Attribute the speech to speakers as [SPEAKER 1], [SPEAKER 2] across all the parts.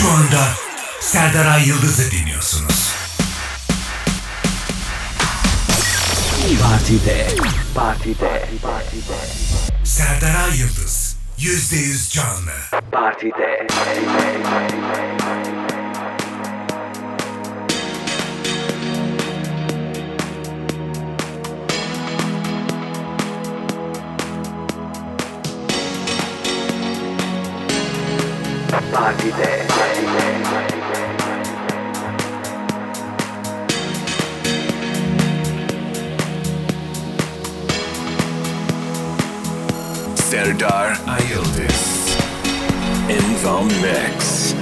[SPEAKER 1] Şu anda Serdaray Yıldız'ı dinliyorsunuz.
[SPEAKER 2] Partide. Partide. Partide.
[SPEAKER 1] Serdaray Yıldız. Yüzde yüz canlı.
[SPEAKER 2] Partide. Partide.
[SPEAKER 3] Serdar
[SPEAKER 1] Ayıldız.
[SPEAKER 3] In the Mix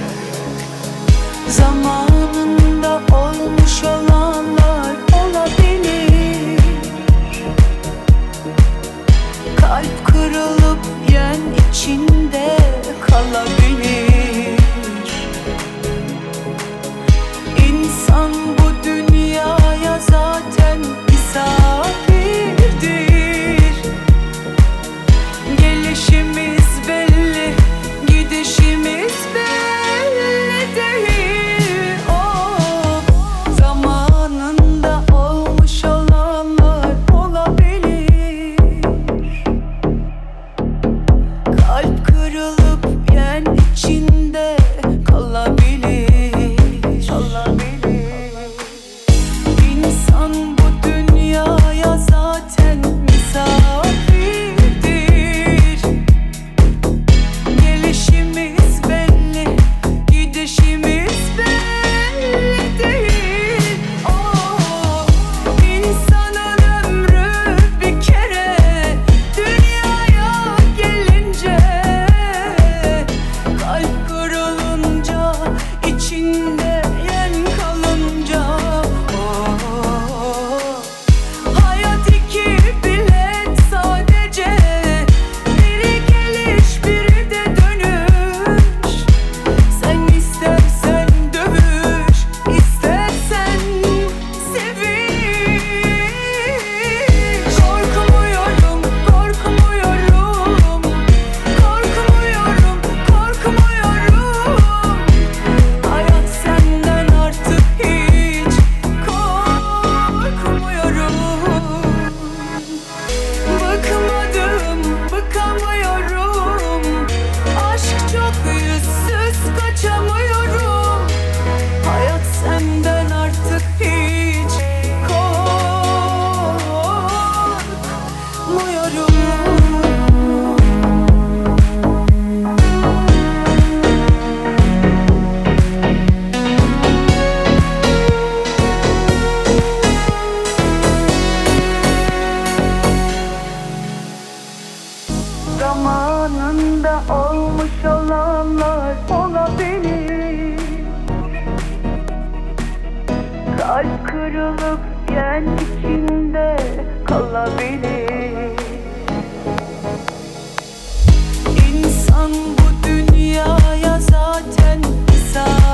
[SPEAKER 4] Zamanında olmuş olanlar olabilir. Kalp kırılıp yen içinde kalabilir. So. Zamanında olmuş olanlar olabilir. Kalp kırılıp gen içinde kalabilir. İnsan bu dünyaya zaten misafir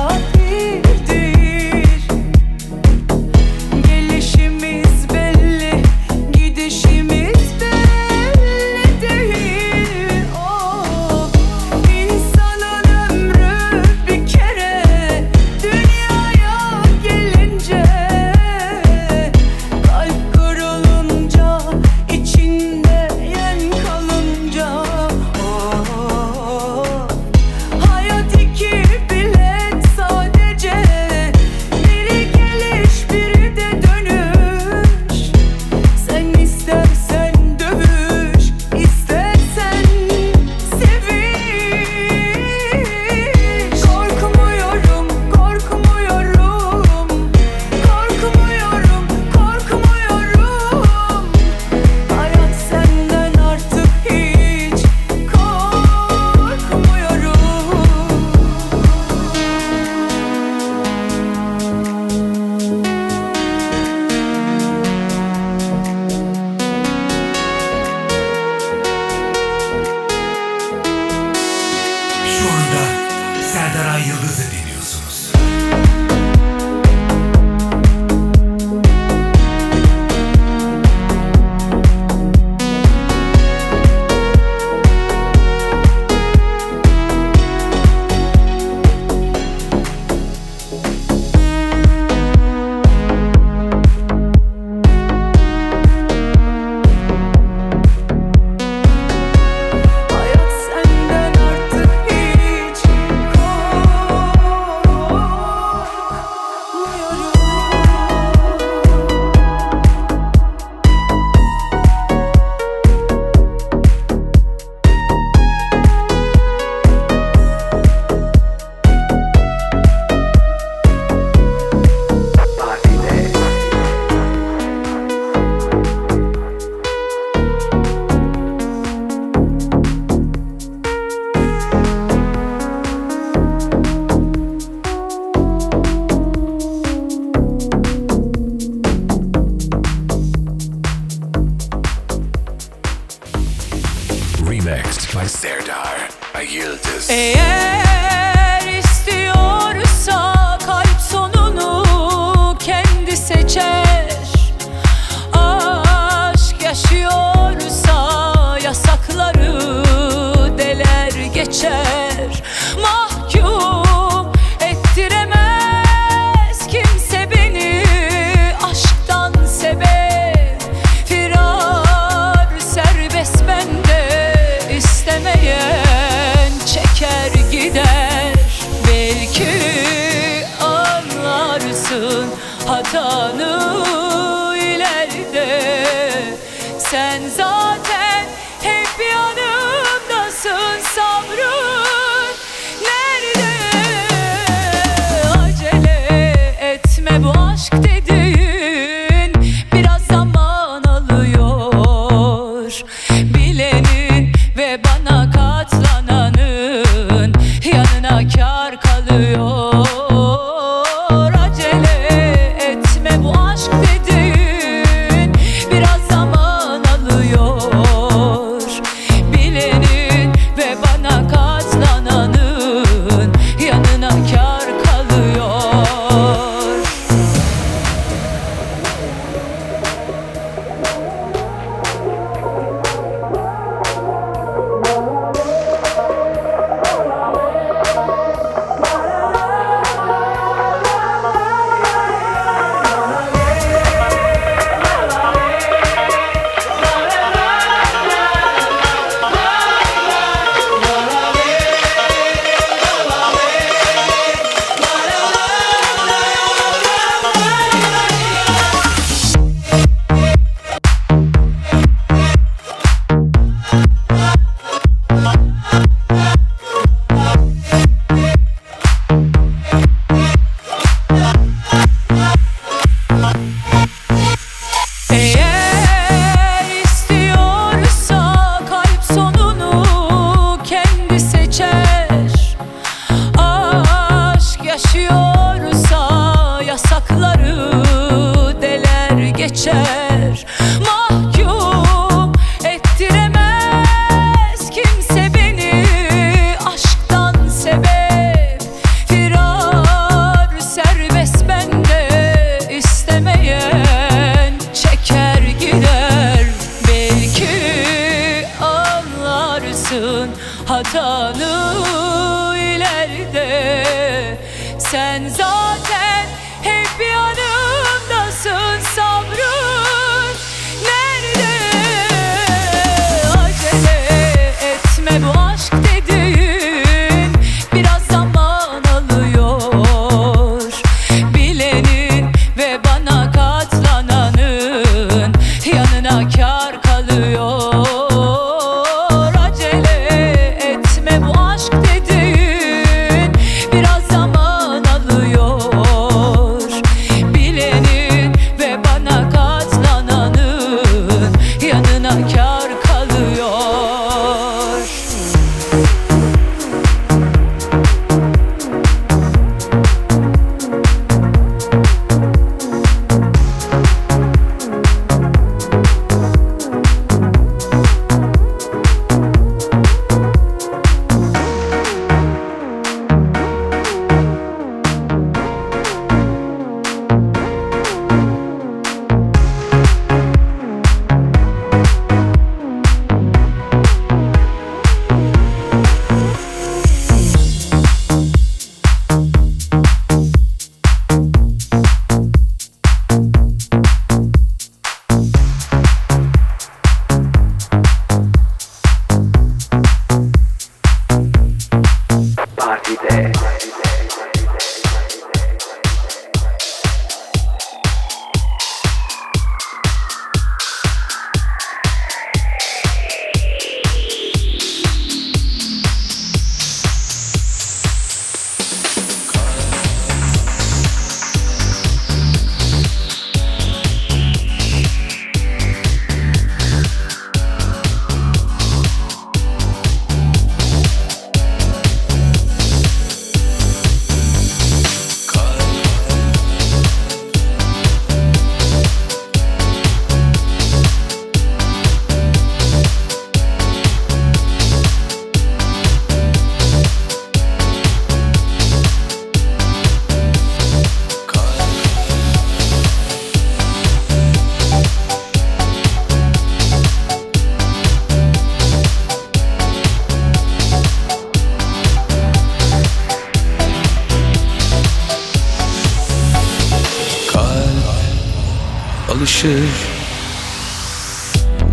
[SPEAKER 5] alışır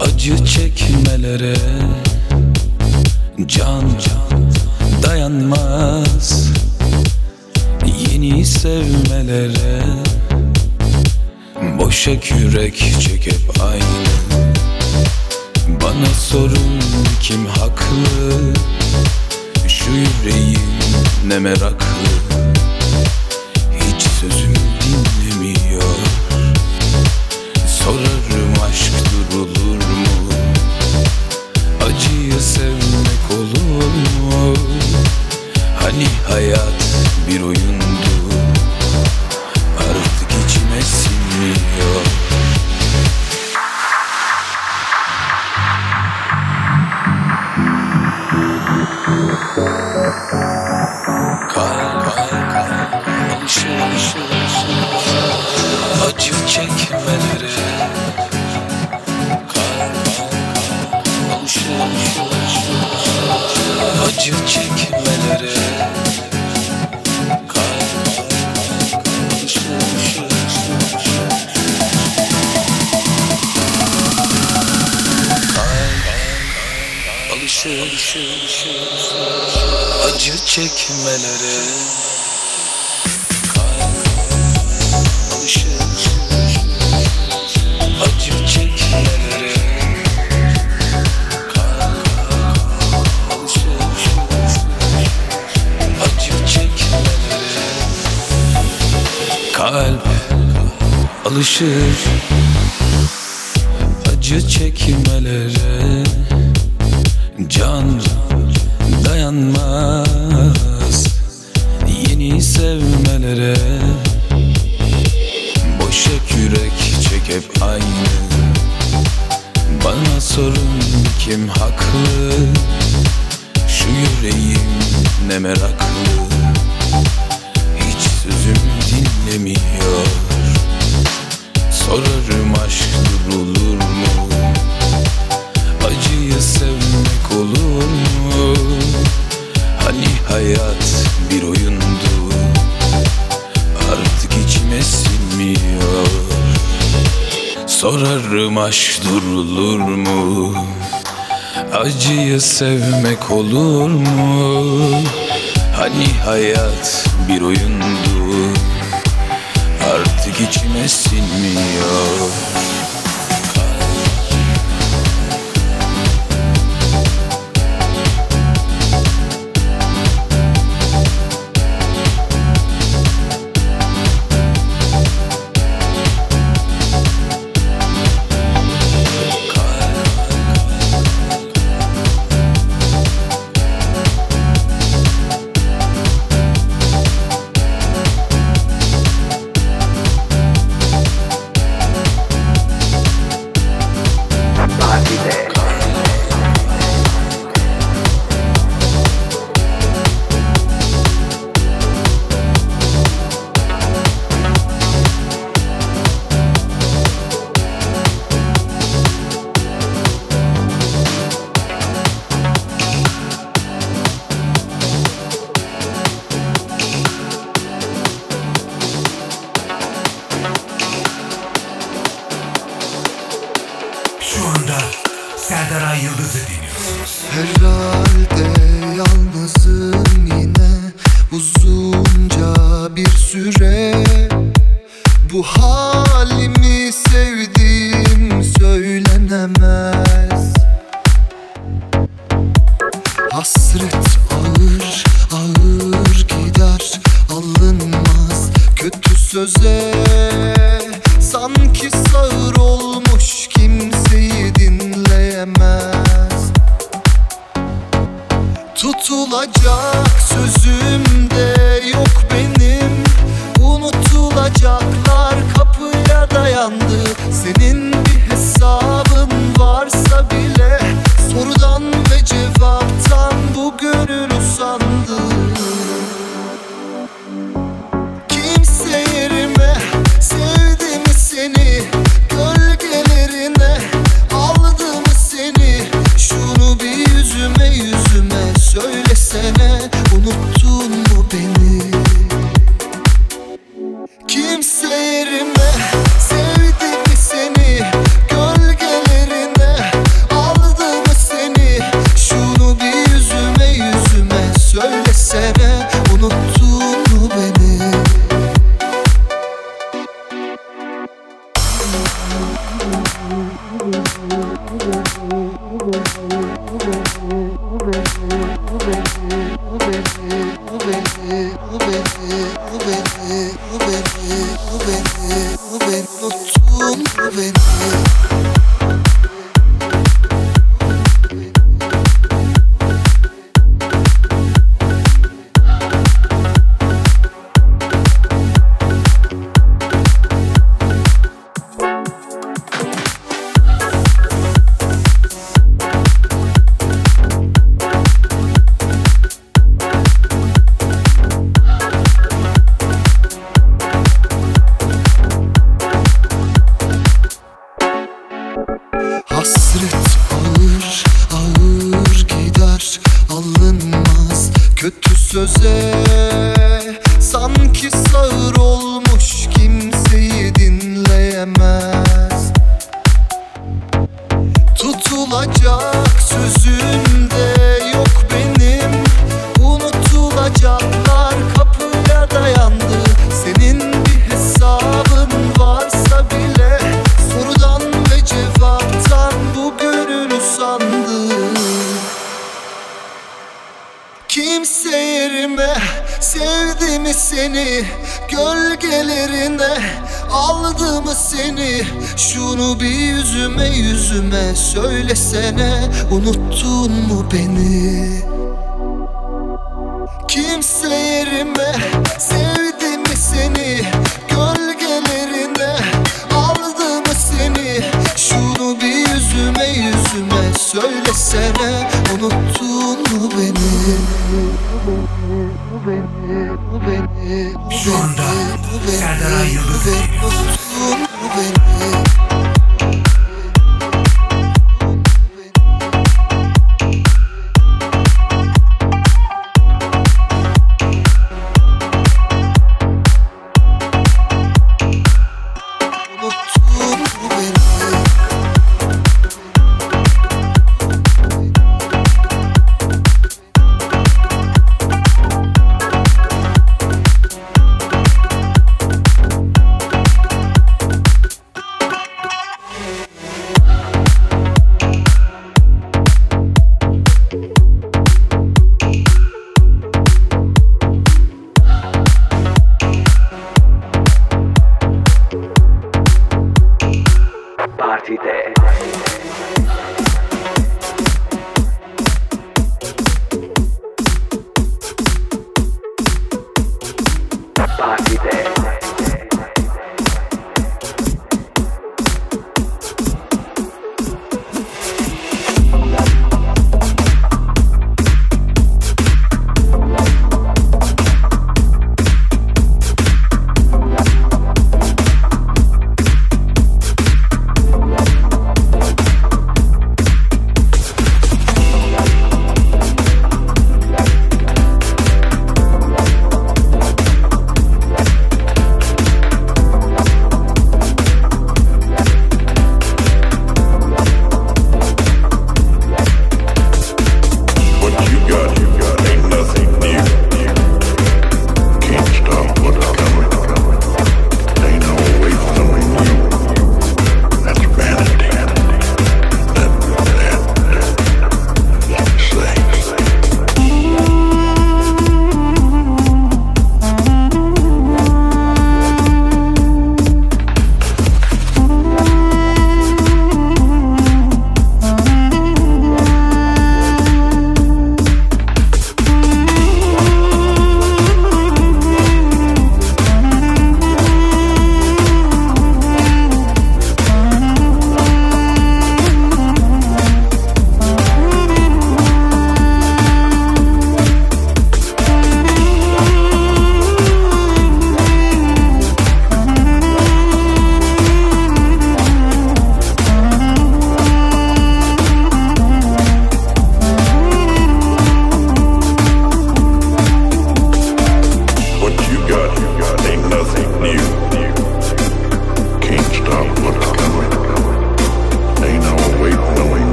[SPEAKER 5] Acı çekmelere Can dayanmaz. Yeni sevmelere Boşa yürek çekip aynı. Bana sorun kim haklı? Şu yüreğim ne meraklı? yakışır Acı çekmelere. sevmek olur mu?
[SPEAKER 6] Tutulacak
[SPEAKER 7] sözünde yok benim. Unutulacaklar kapıya dayandı. Senin bir hesabın varsa bile Sorudan ve cevaptan bu gönül usandı. Kimse yerime sevdi mi seni? Gölgelerine aldı mı seni Şunu bir yüzüme yüzüme söylesene. Unuttun mu beni
[SPEAKER 1] Serdar Yıldız.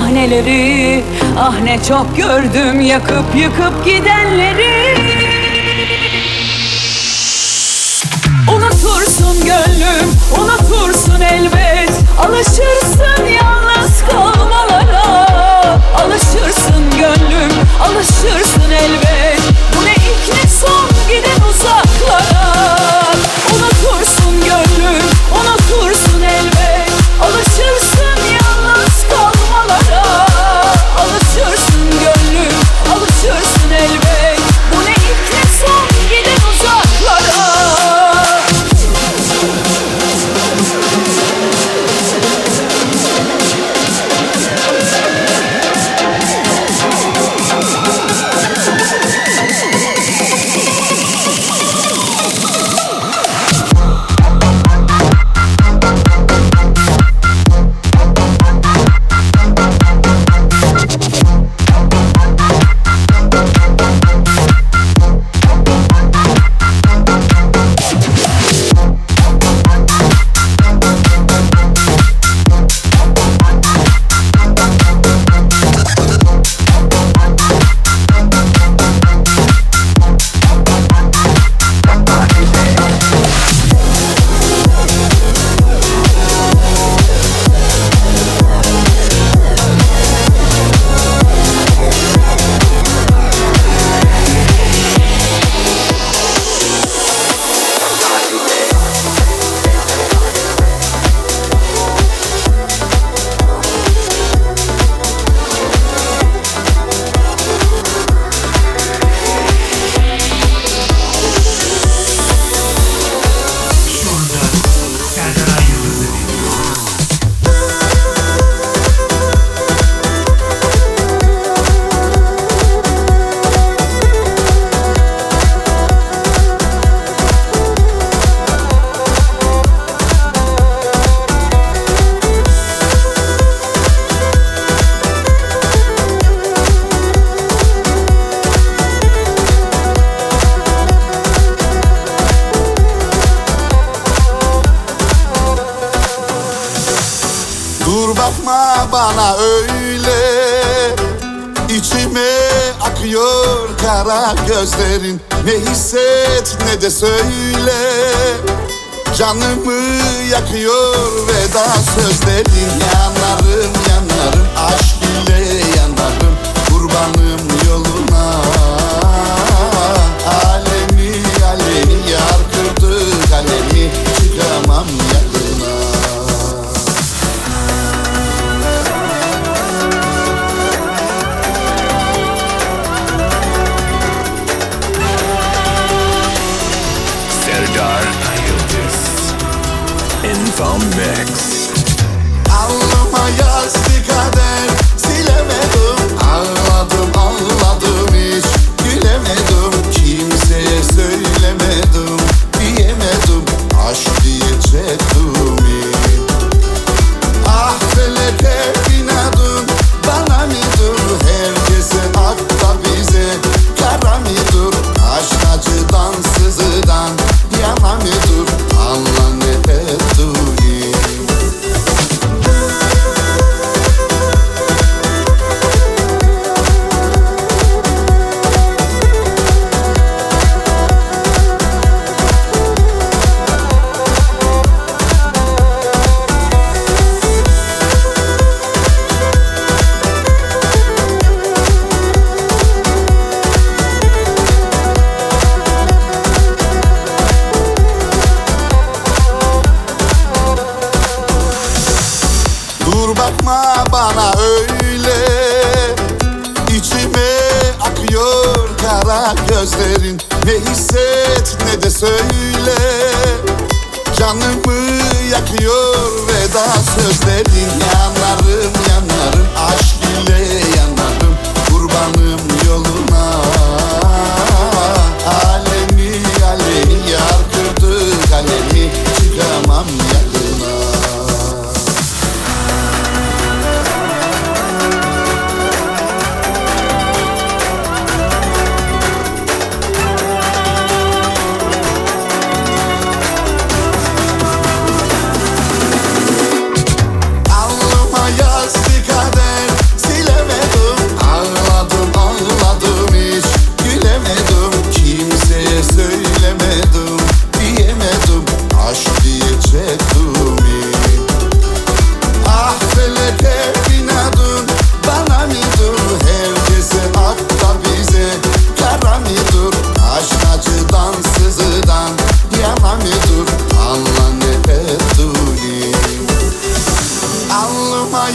[SPEAKER 4] sahneleri. Ah ne çok gördüm yakıp yıkıp gidenleri.
[SPEAKER 8] bana öyle İçime akıyor kara gözlerin. Ne hisset ne de söyle. Canımı yakıyor veda sözlerin Yanarım yanarım. to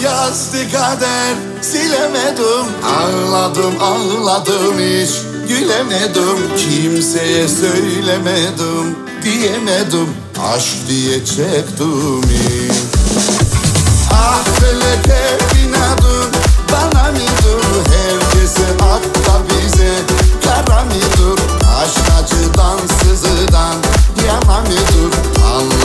[SPEAKER 8] yazdı kader
[SPEAKER 6] Silemedim. Ağladım ağladım hiç Gülemedim. Kimseye söylemedim Diyemedim. Aşk diye çektim hiç. Ah feleke binadım bana mıdır herkese atla bize Kara mıdır aşk acıdan sızıdan yana mıdır Allah